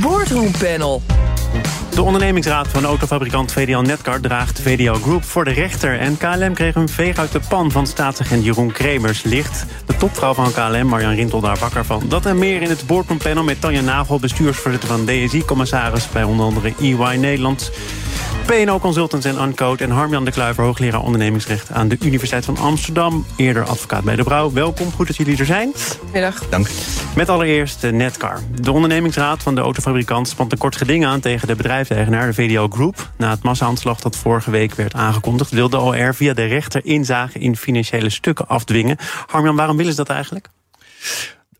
Boardroom Panel. De ondernemingsraad van autofabrikant VDL Netcar draagt VDL Group voor de rechter. En KLM kreeg een veeg uit de pan van staatsagent Jeroen Kremers. Licht de topvrouw van KLM, Marjan Rintel, daar wakker van. Dat en meer in het boardroom panel met Tanja Nagel... bestuursvoorzitter van DSI-commissaris bij onder andere EY Nederland... PNO Consultants en Uncode en Harmjan de Kluiver... hoogleraar ondernemingsrecht aan de Universiteit van Amsterdam. Eerder advocaat bij De Brouw. Welkom, goed dat jullie er zijn. Middag. Dank. Met allereerst de Netcar. De ondernemingsraad van de autofabrikant spant een kort geding aan... tegen de bedrijfseigenaar, de VDL Group. Na het massa-aanslag dat vorige week werd aangekondigd... wil de OR via de rechter inzage in financiële stukken afdwingen. Harmjan, waarom willen ze dat eigenlijk?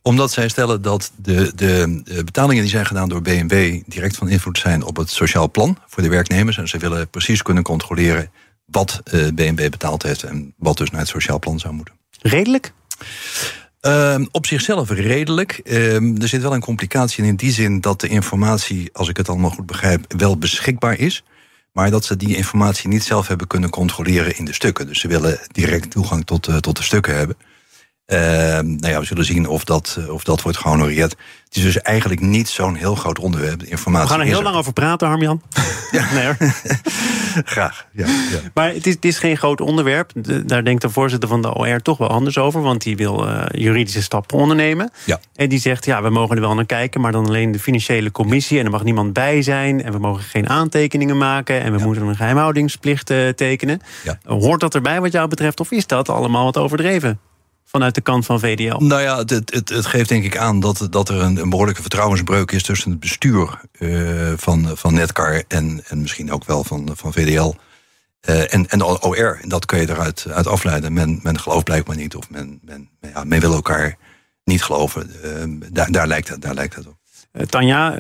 Omdat zij stellen dat de, de, betalingen die zijn gedaan door BMW direct van invloed zijn op het sociaal plan voor de werknemers. En ze willen precies kunnen controleren wat uh, eh, BMW betaald heeft en wat dus naar het sociaal plan zou moeten. Redelijk? Uh, op zichzelf redelijk. Uh, er zit wel een complicatie in, in die zin dat de informatie, als ik het allemaal goed begrijp, wel beschikbaar is. Maar dat ze die informatie niet zelf hebben kunnen controleren in de stukken. Dus ze willen direct toegang tot, uh, tot de stukken hebben. Uh, nou ja, we zullen zien of dat, eh, of dat wordt gehonoreerd. Het is dus eigenlijk niet zo'n heel groot onderwerp. Informatie we gaan er heel lang over praten, Harmjan. Ja. nee. Graag. Ja, ja, Maar het is, het is geen groot onderwerp. daar denkt de voorzitter van de OR toch wel anders over. Want die wil uh, juridische stappen ondernemen. Ja. En die zegt, ja, we mogen er wel naar kijken... maar dan alleen de financiële commissie. En er mag niemand bij zijn. En we mogen geen aantekeningen maken. En we moeten een geheimhoudingsplicht uh, tekenen. Hoort dat erbij wat jou betreft? Of is dat allemaal wat overdreven? Vanuit de kant van VDL? Nou ja, het, het, het geeft denk ik aan dat, dat er een, een behoorlijke vertrouwensbreuk is tussen het bestuur uh, van, van Netcar en, en misschien ook wel van, van VDL. Uh, en, en de OR, en dat kun je eruit uit afleiden. Men, men gelooft blijkbaar niet, of men, men, ja, men wil elkaar niet geloven. Uh, daar, daar, lijkt het, daar lijkt het op. Tanja,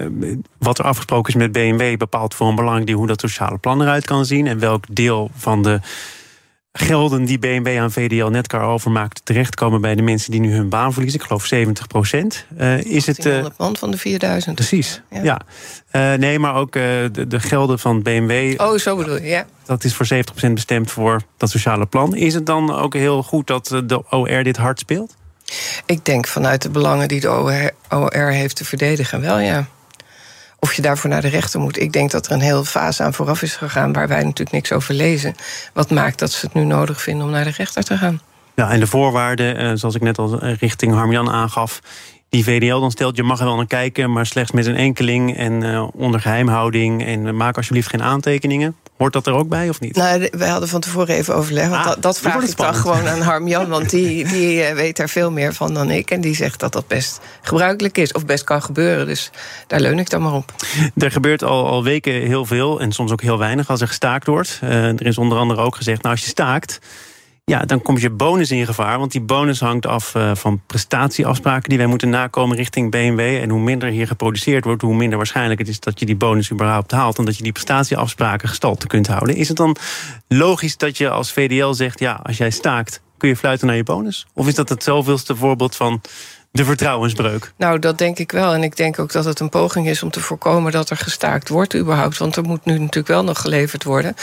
wat er afgesproken is met BMW bepaalt voor een belangrijk deel hoe dat sociale plan eruit kan zien en welk deel van de gelden die BMW aan VDL Netcar overmaakt terechtkomen bij de mensen die nu hun baan verliezen. Ik geloof 70 procent. Uh, is het. Uh, van de 4000. Precies. Ja. Uh, nee, maar ook de, de, gelden van BMW. Oh, zo bedoel je, ja. Dat is voor 70 procent bestemd voor dat sociale plan. Is het dan ook heel goed dat de OR dit hard speelt? Ik denk vanuit de belangen die de OR, OR heeft te verdedigen, wel ja of je daarvoor naar de rechter moet. Ik denk dat er een hele fase aan vooraf is gegaan waar wij natuurlijk niks over lezen. Wat maakt dat ze het nu nodig vinden om naar de rechter te gaan? Ja, en de voorwaarden, eh, zoals ik net al richting Harmjan aangaf, die VDL dan stelt, je mag er wel naar kijken, maar slechts met een enkeling en uh, onder geheimhouding. En maak alsjeblieft geen aantekeningen. Hoort dat er ook bij of niet? Nou, wij hadden van tevoren even overleg. Want ah, dat, dat vraag ik dan gewoon aan Harm Jan. Want die, die eh, weet daar veel meer van dan ik. En die zegt dat dat best gebruikelijk is. Of best kan gebeuren. Dus daar leun ik dan maar op. Er gebeurt al, al weken heel veel. En soms ook heel weinig als er gestaakt wordt. Uh, er is onder andere ook gezegd, nou als je staakt ja, dan komt je bonus in gevaar. Want die bonus hangt af uh, van prestatieafspraken die wij moeten nakomen richting BMW. En hoe minder hier geproduceerd wordt, hoe minder waarschijnlijk het is dat je die bonus überhaupt haalt. En dat je die prestatieafspraken gestalte kunt houden. Is het dan logisch dat je als VDL zegt: ja, als jij staakt, kun je fluiten naar je bonus? Of is dat het zoveelste voorbeeld van de vertrouwensbreuk? Nou, dat denk ik wel. En ik denk ook dat het een poging is om te voorkomen dat er gestaakt wordt überhaupt. Want er moet nu natuurlijk wel nog geleverd worden.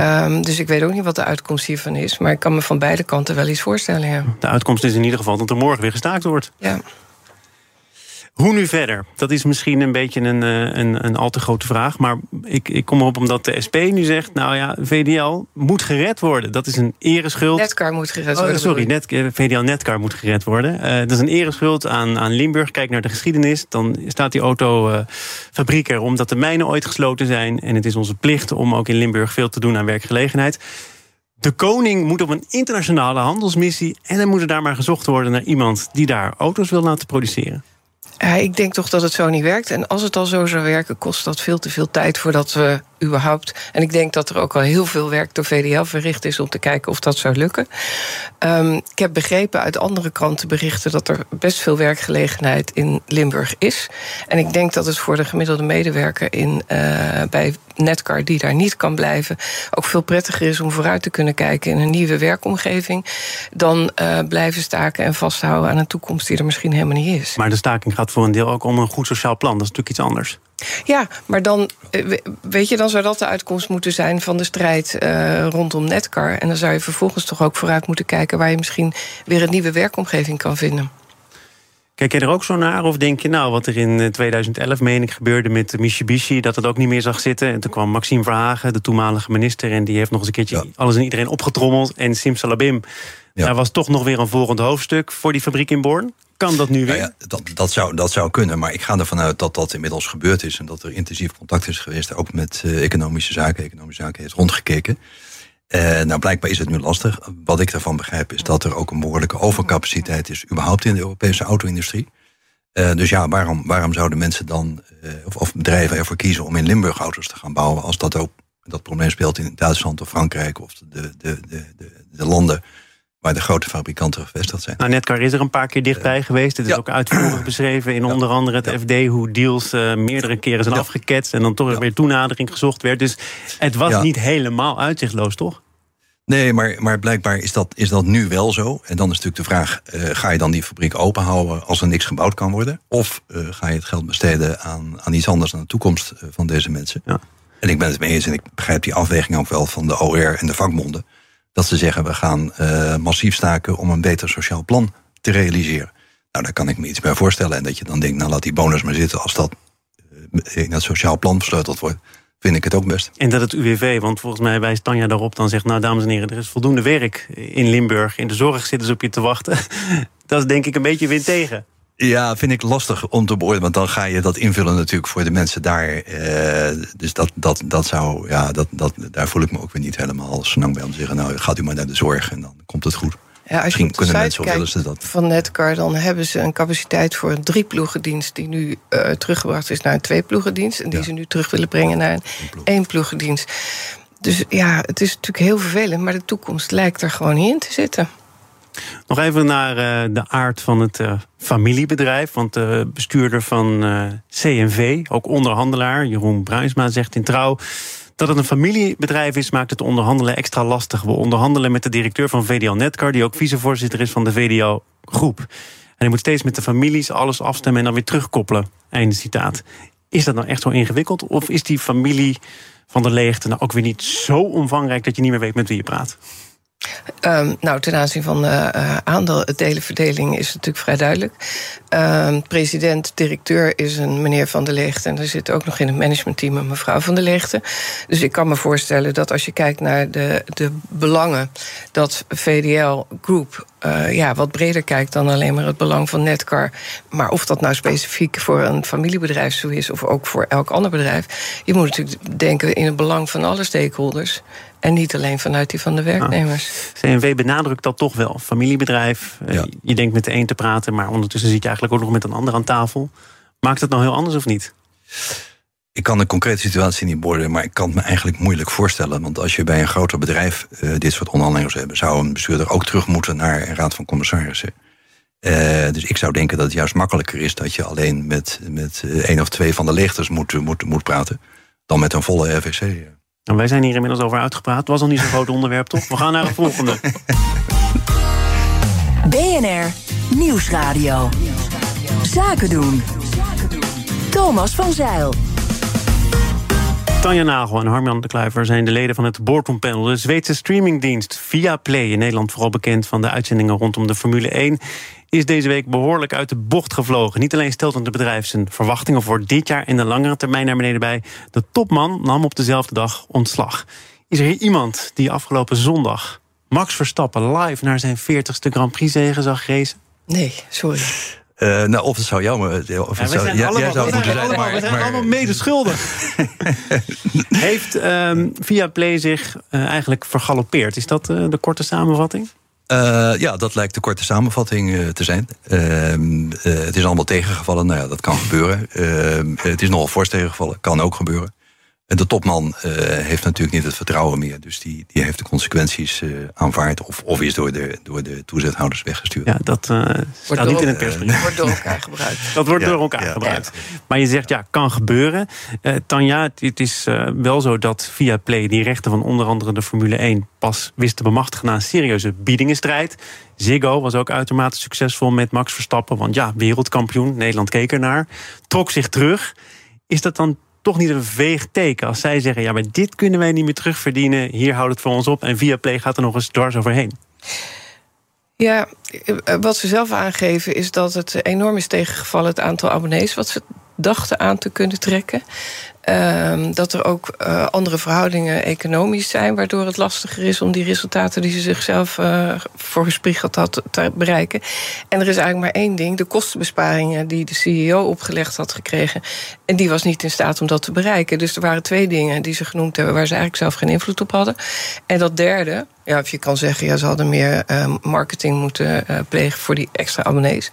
Um, dus ik weet ook niet wat de uitkomst hiervan is. Maar ik kan me van beide kanten wel iets voorstellen. Ja. De uitkomst is in ieder geval dat er morgen weer gestaakt wordt. Ja. Hoe nu verder? Dat is misschien een beetje een, eh, een, een al te grote vraag. Maar ik, ik kom erop omdat de SP nu zegt... nou ja, VDL moet gered worden. Dat is een ereschuld. Netcar moet gered worden. Oh, sorry, net, eh, VDL Netcar moet gered worden. Uh, dat is een ereschuld aan, aan Limburg. Kijk naar de geschiedenis. Dan staat die autofabriek er omdat de mijnen ooit gesloten zijn. En het is onze plicht om ook in Limburg veel te doen aan werkgelegenheid. De koning moet op een internationale handelsmissie... en dan moet er daar maar gezocht worden naar iemand... die daar auto's wil laten produceren. Ik denk toch dat het zo niet werkt. En als het al zo zou werken, kost dat veel te veel tijd voordat we En ik denk dat er ook al heel veel werk door VDL verricht is om te kijken of dat zou lukken. Um, ik heb begrepen uit andere krantenberichten dat er best veel werkgelegenheid in Limburg is. En ik denk dat het voor de gemiddelde medewerker in, uh, bij Netcar die daar niet kan blijven, ook veel prettiger is om vooruit te kunnen kijken in een nieuwe werkomgeving. Dan uh, blijven staken en vasthouden aan een toekomst die er misschien helemaal niet is. Maar de staking gaat voor een deel ook om een goed sociaal plan. Dat is natuurlijk iets anders. Ja, maar dan, eh, weet je, dan zou dat de uitkomst moeten zijn van de strijd uh, rondom Netcar. En dan zou je vervolgens toch ook vooruit moeten kijken waar je misschien weer een nieuwe werkomgeving kan vinden. Kijk je er ook zo naar? Of denk je nou, wat er in 2011, meen ik, gebeurde met Mitsubishi... dat het ook niet meer zag zitten? En toen kwam Maxime Verhagen, de toenmalige minister... en die heeft nog eens een keertje alles en iedereen opgetrommeld. En simsalabim, ja. daar was toch nog weer een volgend hoofdstuk... voor die fabriek in Born. Kan dat nu weer? ja, dat, dat, zou, dat zou kunnen, maar ik ga ervan uit dat dat inmiddels gebeurd is... en dat er intensief contact is geweest, ook met uh, economische zaken. Economische zaken heeft rondgekeken. Uh, nou, blijkbaar is het nu lastig. Wat ik daarvan begrijp is dat er ook een behoorlijke overcapaciteit is... überhaupt in de Europese auto-industrie. Uh, dus ja, waarom, waarom zouden mensen dan, of, of, bedrijven ervoor kiezen... om in Limburg auto's te gaan bouwen... als dat ook dat probleem speelt in Duitsland of Frankrijk... of de, de, de, de, de landen waar de grote fabrikanten gevestigd zijn. Nou, Netcar is er een paar keer dichtbij geweest. Het is ook uitvoerig beschreven in onder andere het FD... hoe deals uh, meerdere keren zijn afgeketst... en dan toch weer toenadering gezocht werd. Dus het was niet helemaal uitzichtloos, toch? Nee, maar, maar blijkbaar is dat, is dat nu wel zo. En dan is natuurlijk de vraag, uh, ga je dan die fabriek openhouden... als er niks gebouwd kan worden? Of uh, ga je het geld besteden aan, aan iets anders... aan de toekomst van deze mensen? Ja. En ik ben het mee eens en ik begrijp die afweging ook wel... van de OR en de vakbonden dat ze zeggen we gaan uh, massief staken om een beter sociaal plan te realiseren. Nou, daar kan ik me iets bij voorstellen. En dat je dan denkt, nou laat die bonus maar zitten als dat in het sociaal plan versleuteld wordt. Vind ik het ook best. En dat het UWV, want volgens mij wijst Tanja daarop, dan zegt: Nou, dames en heren, er is voldoende werk in Limburg. In de zorg zitten ze op je te wachten. dat is denk ik een beetje weer tegen. Ja, vind ik lastig om te beoordelen. Want dan ga je dat invullen natuurlijk voor de mensen daar. Eh, dus dat, dat, dat zou, ja, dat, dat, daar voel ik me ook weer niet helemaal snang bij om te zeggen... nou, gaat u maar naar de zorg en dan komt het goed. Ja, als Misschien kunnen mensen, of willen ze dat. Van Netcar, dan hebben ze een capaciteit voor een drieploegendienst... die nu uh, teruggebracht is naar een tweeploegendienst... en die ze nu terug willen brengen naar een éénploegendienst. Dus ja, het is natuurlijk heel vervelend... maar de toekomst lijkt er gewoon niet in te zitten. Nog even naar uh, de aard van het uh, familiebedrijf. Want de bestuurder van uh, CNV, ook onderhandelaar, Jeroen Bruinsma, zegt in trouw. Dat het een familiebedrijf is, maakt het onderhandelen extra lastig. We onderhandelen met de directeur van VDL Netcar, die ook vicevoorzitter is van de VDL Groep. En hij moet steeds met de families alles afstemmen en dan weer terugkoppelen. Einde citaat. Is dat nou echt zo ingewikkeld? Of is die familie van de leegte nou ook weer niet zo omvangrijk dat je niet meer weet met wie je praat? Um, nou, ten aanzien van uh, aandelenverdeling is het natuurlijk vrij duidelijk. Um, president, directeur is een meneer Van der Leegte. En er zit ook nog in het managementteam een mevrouw Van der Leegte. Dus ik kan me voorstellen dat als je kijkt naar de, de belangen... dat VDL Group uh, ja, wat breder kijkt dan alleen maar het belang van Netcar. Maar of dat nou specifiek voor een familiebedrijf zo is... of ook voor elk ander bedrijf... je moet natuurlijk denken in het belang van alle stakeholders... En niet alleen vanuit die van de werknemers. CNV benadrukt dat toch wel. Familiebedrijf, eh, je denkt met de een te praten... maar ondertussen zit je eigenlijk ook nog met een ander aan tafel. Maakt het nou heel anders of niet? Ik kan de concrete situatie niet beoordelen, maar ik kan het me eigenlijk moeilijk voorstellen. Want als je bij een groter bedrijf uh, dit soort onderhandelingen hebben, zou een bestuurder ook terug moeten naar een raad van commissarissen. Uh, dus ik zou denken dat het juist makkelijker is dat je alleen met, met één of twee van de leegters moet, moet, moet praten, dan met een volle RVC. En wij zijn hier inmiddels over uitgepraat. Het was al niet zo'n groot onderwerp, toch? We gaan naar het volgende. BNR Nieuwsradio. Zaken doen. Thomas van Zeil. Tanja Nagel en Harmjan de Kluiver zijn de leden van het Boardroom de Zweedse streamingdienst via Play, in Nederland vooral bekend van de uitzendingen rondom de Formule 1, is deze week behoorlijk uit de bocht gevlogen. Niet alleen stelt het bedrijf zijn verwachtingen voor dit jaar en de langere termijn naar beneden bij. De topman nam op dezelfde dag ontslag. Is er hier iemand die afgelopen zondag Max Verstappen live naar zijn 40ste Grand Prix zegen zag racen? Nee, sorry. Uh, nou, of het zou jou, of het zou, ja, allemaal, zou moeten zijn. Allemaal, we zijn allemaal medeschuldig. Heeft um, Via Play zich uh, eigenlijk vergalopeerd? Is dat uh, de korte samenvatting? Uh, ja, dat lijkt de korte samenvatting uh, te zijn. Uh, het is allemaal tegengevallen. Nou ja, dat kan gebeuren. Ehm, het is nogal fors tegengevallen. Kan ook gebeuren. En de topman uh, heeft natuurlijk niet het vertrouwen meer. Dus die, die heeft de consequenties uh, aanvaard. Of, of is door de, door de toezichthouders weggestuurd. Ja, dat uh, staat niet in het perspectief. wordt door elkaar gebruikt. Dat wordt door elkaar gebruikt. Maar je zegt, ja, kan gebeuren. Tanja, het is wel zo dat via Play die rechten van onder andere de Formule 1 pas wist te bemachtigen na een serieuze biedingenstrijd. Ziggo was ook uitermate succesvol met Max Verstappen. Want ja, wereldkampioen, Nederland keek ernaar. Trok zich terug. Is dat dan toch niet een veeg teken als zij zeggen: ja, maar dit kunnen wij niet meer terugverdienen. Hier houdt het voor ons op. En via Play gaat er nog eens dwars overheen. Ja, wat ze zelf aangeven is dat het enorm is tegengevallen... het aantal abonnees wat ze dachten aan te kunnen trekken. Ehm, dat er ook uh, andere verhoudingen economisch zijn, waardoor het lastiger is om die resultaten die ze zichzelf uh, voorgespiegeld had te bereiken. En er is eigenlijk maar één ding: de kostenbesparingen die de CEO opgelegd had gekregen. En die was niet in staat om dat te bereiken. Dus er waren twee dingen die ze genoemd hebben waar ze eigenlijk zelf geen invloed op hadden. En dat derde, ja, of je kan zeggen, ja, ze hadden meer uh, marketing moeten uh, plegen voor die extra abonnees.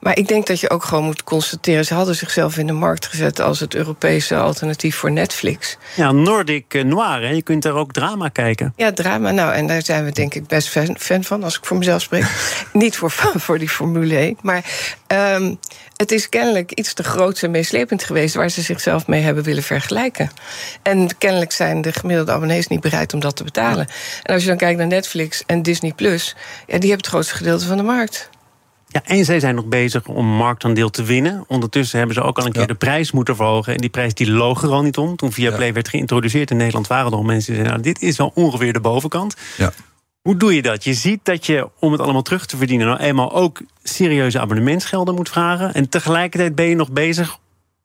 Maar ik denk dat je ook gewoon moet constateren, ze hadden zichzelf in de markt gezet als het Europese alternatief voor Netflix. Ja, Nordic eh, Noir, hè? je kunt daar ook drama kijken. Ja, drama, nou, en daar zijn we denk ik best fan, fan van, als ik voor mezelf spreek. Niet voor, voor die Formule 1, maar um, het is kennelijk iets te groot en meeslepend geweest waar ze zichzelf mee hebben willen vergelijken. En kennelijk zijn de gemiddelde abonnees niet bereid om dat te betalen. En als je dan kijkt naar Netflix en Disney Plus, ja, die hebben het grootste gedeelte van de markt. Ja, en zij zijn nog bezig om marktaandeel te winnen. Ondertussen hebben ze ook al een keer de prijs moeten verhogen. En die prijs die loog er al niet om. Toen Viaplay ja. werd geïntroduceerd in Nederland... waren er al mensen die zeiden... Nou, dit is wel ongeveer de bovenkant. Ja. Hoe doe je dat? Je ziet dat je, om het allemaal terug te verdienen... nou eenmaal ook serieuze abonnementsgelden moet vragen... en tegelijkertijd ben je nog bezig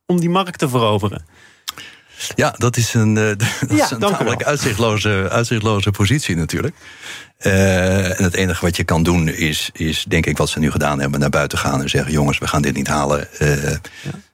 om die markt te veroveren. Ja, dat is een, uh, dat ja, is een tamelijk uitzichtloze, uitzichtloze positie natuurlijk. Uh, en het enige wat je kan doen is, is, denk ik, wat ze nu gedaan hebben... naar buiten gaan en zeggen, jongens, we gaan dit niet halen. Uh, ja.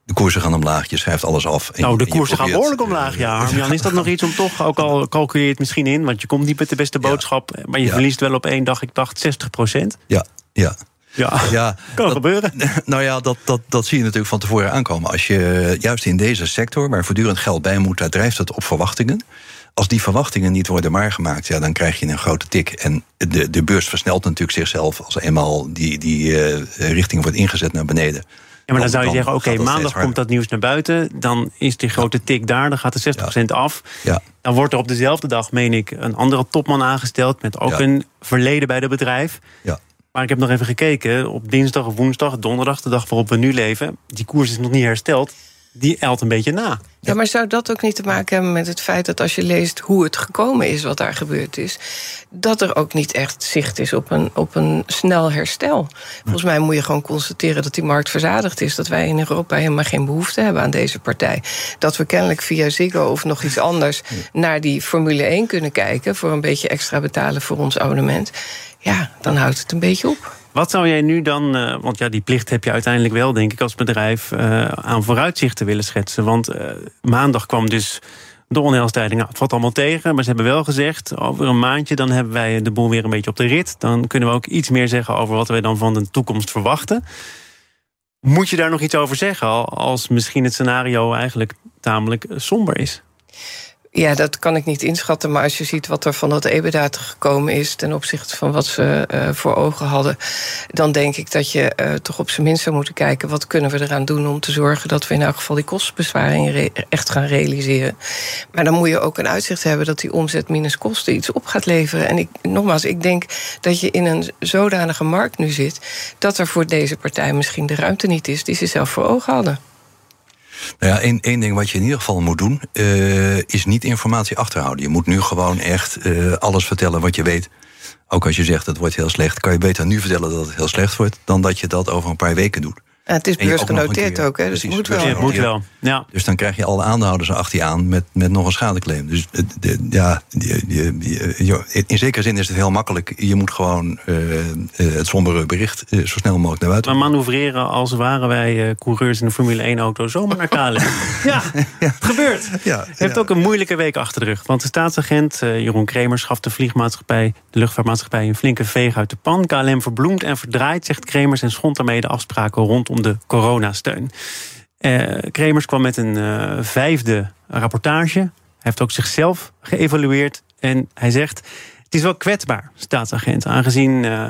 De koersen gaan omlaag, je schrijft alles af. Nou, de koersen gaan behoorlijk omlaag, ja. Is dat nog iets om toch, ook al calculeer je het misschien in... want je komt niet met de beste boodschap... maar je verliest wel op één dag, ik dacht, 60 procent. Ja, ja. Ja, ja kan dat, gebeuren. Nou ja, dat, dat, dat zie je natuurlijk van tevoren aankomen. Als je juist in deze sector, waar voortdurend geld bij moet... daar drijft het op verwachtingen. Als die verwachtingen niet worden waargemaakt, ja, dan krijg je een grote tik. En de, de beurs versnelt natuurlijk zichzelf als eenmaal die, die uh, richting wordt ingezet naar beneden. Ja, maar dan, zou je zeggen, oké, okay, maandag komt dat nieuws naar buiten. Dan is die grote tik daar, dan gaat de 60% af. Ja. Dan wordt er op dezelfde dag, meen ik, een andere topman aangesteld... met ook een verleden bij het bedrijf. Ja. Maar ik heb nog even gekeken, op dinsdag of woensdag, donderdag... de dag waarop we nu leven, die koers is nog niet hersteld die elt een beetje na. Ja, maar zou dat ook niet te maken hebben met het feit dat als je leest hoe het gekomen is, wat daar gebeurd is, dat er ook niet echt zicht is op een, op een snel herstel? Volgens mij moet je gewoon constateren dat die markt verzadigd is, dat wij in Europa helemaal geen behoefte hebben aan deze partij. Dat we kennelijk via Ziggo of nog iets anders naar die Formule 1 kunnen kijken voor een beetje extra betalen voor ons abonnement. Ja, dan houdt het een beetje op. Wat zou jij nu dan, uh, want ja, die plicht heb je uiteindelijk wel, denk ik, als bedrijf uh, aan vooruitzichten willen schetsen? Want uh, maandag kwam dus de onheilstijding. Het valt allemaal tegen, maar ze hebben wel gezegd, over een maandje dan hebben wij de boel weer een beetje op de rit. Dan kunnen we ook iets meer zeggen over wat wij dan van de toekomst verwachten. Moet je daar nog iets over zeggen, als misschien het scenario eigenlijk tamelijk somber is? Ja, dat kan ik niet inschatten. Maar als je ziet wat er van dat EBITDA gekomen is... ten opzichte van wat ze uh, voor ogen hadden... dan denk ik dat je uh, toch op zijn minst zou moeten kijken... wat kunnen we eraan doen om te zorgen... dat we in elk geval die kostenbesparingen echt gaan realiseren. Maar dan moet je ook een uitzicht hebben... dat die omzet minus kosten iets op gaat leveren. En ik, nogmaals, ik denk dat je in een zodanige markt nu zit... dat er voor deze partij misschien de ruimte niet is... die ze zelf voor ogen hadden. Nou ja, één, één ding wat je in ieder geval moet doen, uh, is niet informatie achterhouden. Je moet nu gewoon echt uh, alles vertellen wat je weet. Ook als je zegt het wordt heel slecht, kan je beter nu vertellen dat het heel slecht wordt, dan dat je dat over een paar weken doet. Ja, het is beursgenoteerd ook, ook, hè? dus het moet wel. Ja, moet wel. Ja. Dus dan krijg je alle aandeelhouders achter je aan met, met nog een schadeclaim. Dus de, ja, in zekere zin is het heel makkelijk. Je moet gewoon uh, het sombere bericht uh, zo snel mogelijk naar buiten. Maar manoeuvreren als waren wij uh, coureurs in de Formule 1-auto zomaar naar KLM. ja, het gebeurt. Ja, heeft ook een moeilijke week achter de rug. Want de staatsagent Jeroen Kremers gaf de vliegmaatschappij, de luchtvaartmaatschappij, een flinke veeg uit de pan. KLM verbloemt en verdraait, zegt Kremers, en schond daarmee de afspraken rond om de coronasteun. Uh, Kremers kwam met een uh, vijfde rapportage. Hij heeft ook zichzelf geëvalueerd. En hij zegt: Het is wel kwetsbaar, staatsagent, aangezien uh,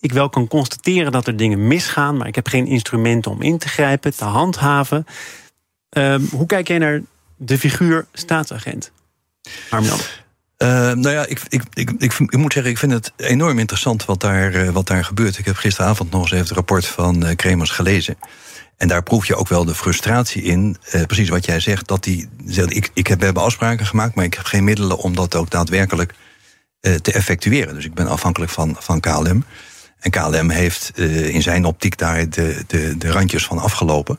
ik wel kan constateren dat er dingen misgaan, maar ik heb geen instrumenten om in te grijpen, te handhaven. Ehm, hoe kijk jij naar de figuur staatsagent? Armjan. Uh, nou ja, ik, ik, ik, ik, moet zeggen, ik vind het enorm interessant wat daar, uh, wat daar gebeurt. Ik heb gisteravond nog eens even het rapport van uh, Kremers gelezen. En daar proef je ook wel de frustratie in. precies wat jij zegt, dat die ik, ik heb, we hebben afspraken gemaakt, maar ik heb geen middelen om dat ook daadwerkelijk te effectueren. Dus ik ben afhankelijk van, van KLM. En KLM heeft in zijn optiek daar de, de, de randjes van afgelopen.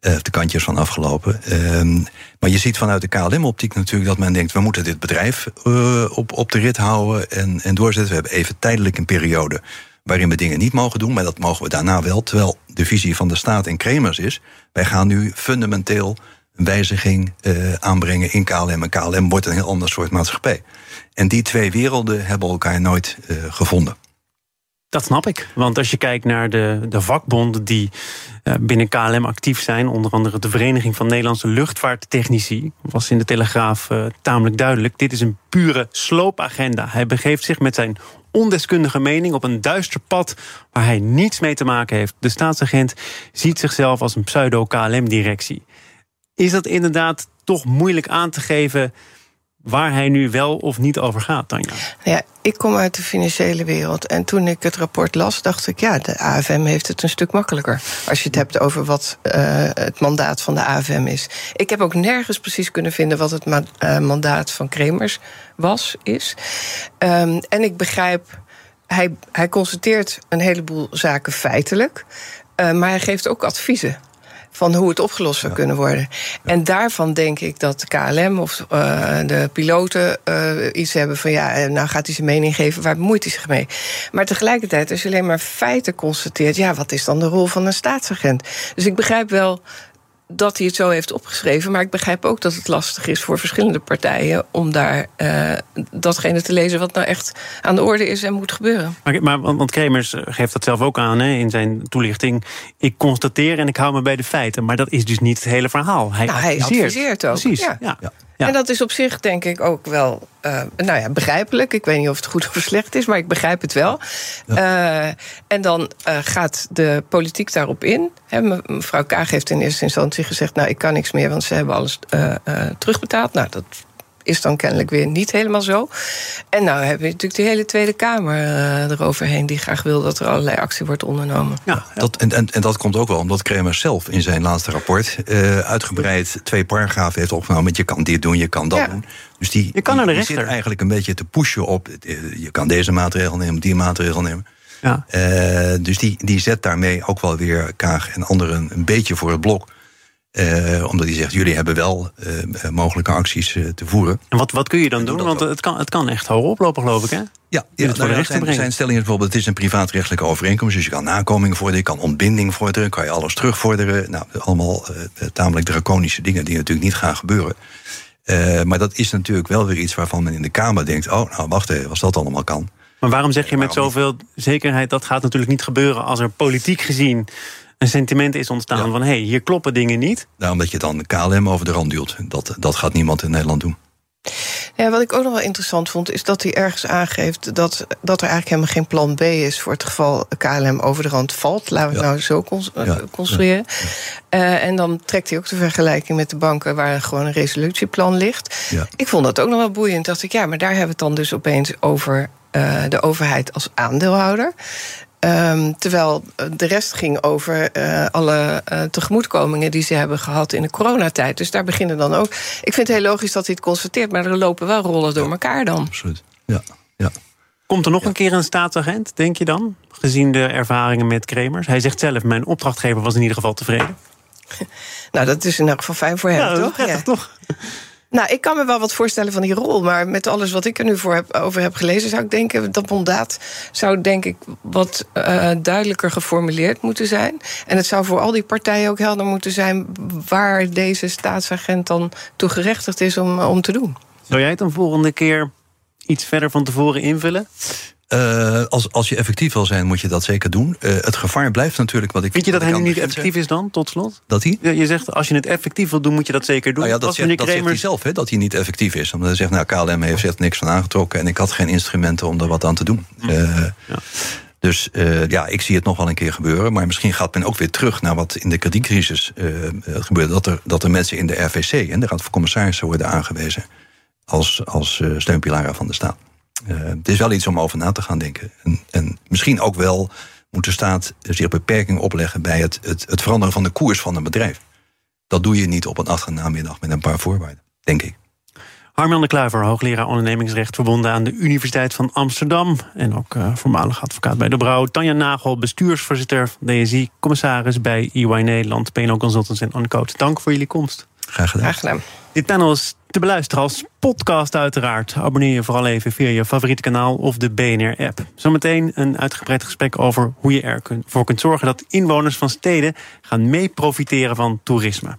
Uh, de kantjes van afgelopen. Uh, maar je ziet vanuit de KLM-optiek natuurlijk dat men denkt: we moeten dit bedrijf uh, op, op de rit houden en, en doorzetten. We hebben even tijdelijk een periode waarin we dingen niet mogen doen, maar dat mogen we daarna wel. Terwijl de visie van de staat en Kremers is: wij gaan nu fundamenteel een wijziging uh, aanbrengen in KLM. En KLM wordt een heel ander soort maatschappij. En die twee werelden hebben elkaar nooit gevonden. Dat snap ik. Want als je kijkt naar de, de vakbonden die uh, binnen KLM actief zijn, onder andere de Vereniging van Nederlandse Luchtvaarttechnici, was in de Telegraaf uh, tamelijk duidelijk. Dit is een pure sloopagenda. Hij begeeft zich met zijn ondeskundige mening op een duister pad waar hij niets mee te maken heeft. De staatsagent ziet zichzelf als een pseudo-KLM-directie. Is dat inderdaad toch moeilijk aan te geven waar hij nu wel of niet over gaat, Tanja? Ja, ik kom uit de financiële wereld. En toen ik het rapport las, dacht ik, ja, de AFM heeft het een stuk makkelijker. Als je het hebt over wat uh, het mandaat van de AFM is. Ik heb ook nergens precies kunnen vinden wat het ma uh, mandaat van Kremers was, is. Um, en ik begrijp, hij, hij constateert een heleboel zaken feitelijk. Uh, maar hij geeft ook adviezen van hoe het opgelost zou kunnen worden. En daarvan denk ik dat de KLM of uh, de piloten uh, iets hebben van ja, nou gaat hij zijn mening geven, waar bemoeit hij zich mee? Maar tegelijkertijd, als je alleen maar feiten constateert, ja, wat is dan de rol van een staatsagent? Dus ik begrijp wel dat hij het zo heeft opgeschreven. Maar ik begrijp ook dat het lastig is voor verschillende partijen om daar uh, datgene te lezen wat nou echt aan de orde is en moet gebeuren. Maar, maar want Kremers geeft dat zelf ook aan hè, in zijn toelichting. Ik constateer en ik hou me bij de feiten. Maar dat is dus niet het hele verhaal. Hij, nou, hij adviseert ook. Precies. Ja. Ja. En dat is op zich denk ik ook wel uh, nou ja, begrijpelijk. Ik weet niet of het goed of slecht is, maar ik begrijp het wel. Ja. Uh, en dan uh, gaat de politiek daarop in. He, mevrouw Kaag heeft in eerste instantie gezegd... nou, ik kan niks meer, want ze hebben alles terugbetaald. Nou, dat is dan kennelijk weer niet helemaal zo. En nou hebben we natuurlijk de hele Tweede Kamer uh, eroverheen... die graag wil dat er allerlei actie wordt ondernomen. Ja, dat, en, en, en dat komt ook wel omdat Kremers zelf in zijn laatste rapport... Uh, uitgebreid twee paragrafen heeft opgenomen... je kan dit doen, je kan dat ja. doen. Dus die, je kan die, die rechter. zit eigenlijk een beetje te pushen op... je kan deze maatregel nemen, die maatregel nemen. Ja. Uh, dus die, die zet daarmee ook wel weer Kaag en anderen een beetje voor het blok... Uh, omdat hij zegt, jullie hebben wel uh, mogelijke acties uh, te voeren. En wat, wat kun je dan doen? Want het kan, het kan echt hoger oplopen, geloof ik, hè? Ja, nou, zijn, zijn stellingen bijvoorbeeld... het is een privaatrechtelijke overeenkomst... dus je kan nakoming vorderen, je kan ontbinding vorderen... kan je alles terugvorderen. Nou, allemaal tamelijk draconische dingen... die natuurlijk niet gaan gebeuren. maar dat is natuurlijk wel weer iets waarvan men in de Kamer denkt... oh, nou, wacht even, als dat allemaal kan... Maar waarom zeg je met zoveel zekerheid... dat gaat natuurlijk niet gebeuren als er politiek gezien een sentiment is ontstaan ja. van... hé, hey, hier kloppen dingen niet. Nou, omdat je dan KLM over de rand duwt. Dat, dat gaat niemand in Nederland doen. Ja, wat ik ook nog wel interessant vond, is dat hij ergens aangeeft dat, dat er eigenlijk helemaal geen plan B is voor het geval KLM over de rand valt. Laten we het ja. nou zo cons ja. construeren. Ja. Uh, en dan trekt hij ook de vergelijking met de banken waar gewoon een resolutieplan ligt. Ik vond dat ook nog wel boeiend. Dacht ik, ja, maar daar hebben we het dan dus opeens over uh, de overheid als aandeelhouder. Um, terwijl de rest ging over uh, alle uh, tegemoetkomingen die ze hebben gehad in de coronatijd. Dus daar beginnen dan ook. Ik vind het heel logisch dat hij het constateert, maar er lopen wel rollen door elkaar dan. Absoluut. Ja. ja. Komt er nog ja. een keer een staatsagent, denk je dan? Gezien de ervaringen met Kremers. Hij zegt zelf: Mijn opdrachtgever was in ieder geval tevreden. nou, dat is in elk geval fijn voor hem, ja, toch? Prettig, ja. toch? Nou, ik kan me wel wat voorstellen van die rol. Maar met alles wat ik er nu voor heb, over heb gelezen, zou ik denken dat mandaat zou denk ik wat uh, duidelijker geformuleerd moeten zijn. En het zou voor al die partijen ook helder moeten zijn waar deze staatsagent dan toe gerechtigd is om, om te doen. Zou jij het dan volgende keer iets verder van tevoren invullen? Uh, als, als je effectief wil zijn, moet je dat zeker doen. Uh, het gevaar blijft natuurlijk wat ik. Vind je dat hij nu niet effectief is dan, tot slot? Dat hij? Ja, je zegt, als je het effectief wil doen, moet je dat zeker doen. Nou ja, dat, zegt, dat Kremers... zegt hij zelf, hè, dat hij niet effectief is. Omdat hij zegt, nou, KLM heeft zich niks van aangetrokken... en ik had geen instrumenten om er wat aan te doen. Uh, ja. Dus ja, ik zie het nog wel een keer gebeuren. Maar misschien gaat men ook weer terug naar wat in de kredietcrisis gebeurde. Dat er, dat er mensen in de RVC en de Raad van Commissarissen worden aangewezen... als, als steunpilaren van de staat. Uh, het is wel iets om over na te gaan denken. En, en, misschien ook wel moet de staat zich beperkingen opleggen bij het, het, het, veranderen van de koers van een bedrijf. Dat doe je niet op een namiddag met een paar voorwaarden, denk ik. Harmjan de Kluiver, hoogleraar ondernemingsrecht... verbonden aan de Universiteit van Amsterdam. En ook uh, voormalig advocaat bij De Brouw. Tanja Nagel, bestuursvoorzitter van DSI... commissaris bij EY Nederland, PNO Consultants en Uncode. Dank voor jullie komst. Graag gedaan. Graag gedaan. Dit panel is te beluisteren als podcast uiteraard. Abonneer je vooral even via je favoriete kanaal of de BNR-app. Zometeen een uitgebreid gesprek over hoe je ervoor kunt zorgen... dat inwoners van steden gaan mee profiteren van toerisme.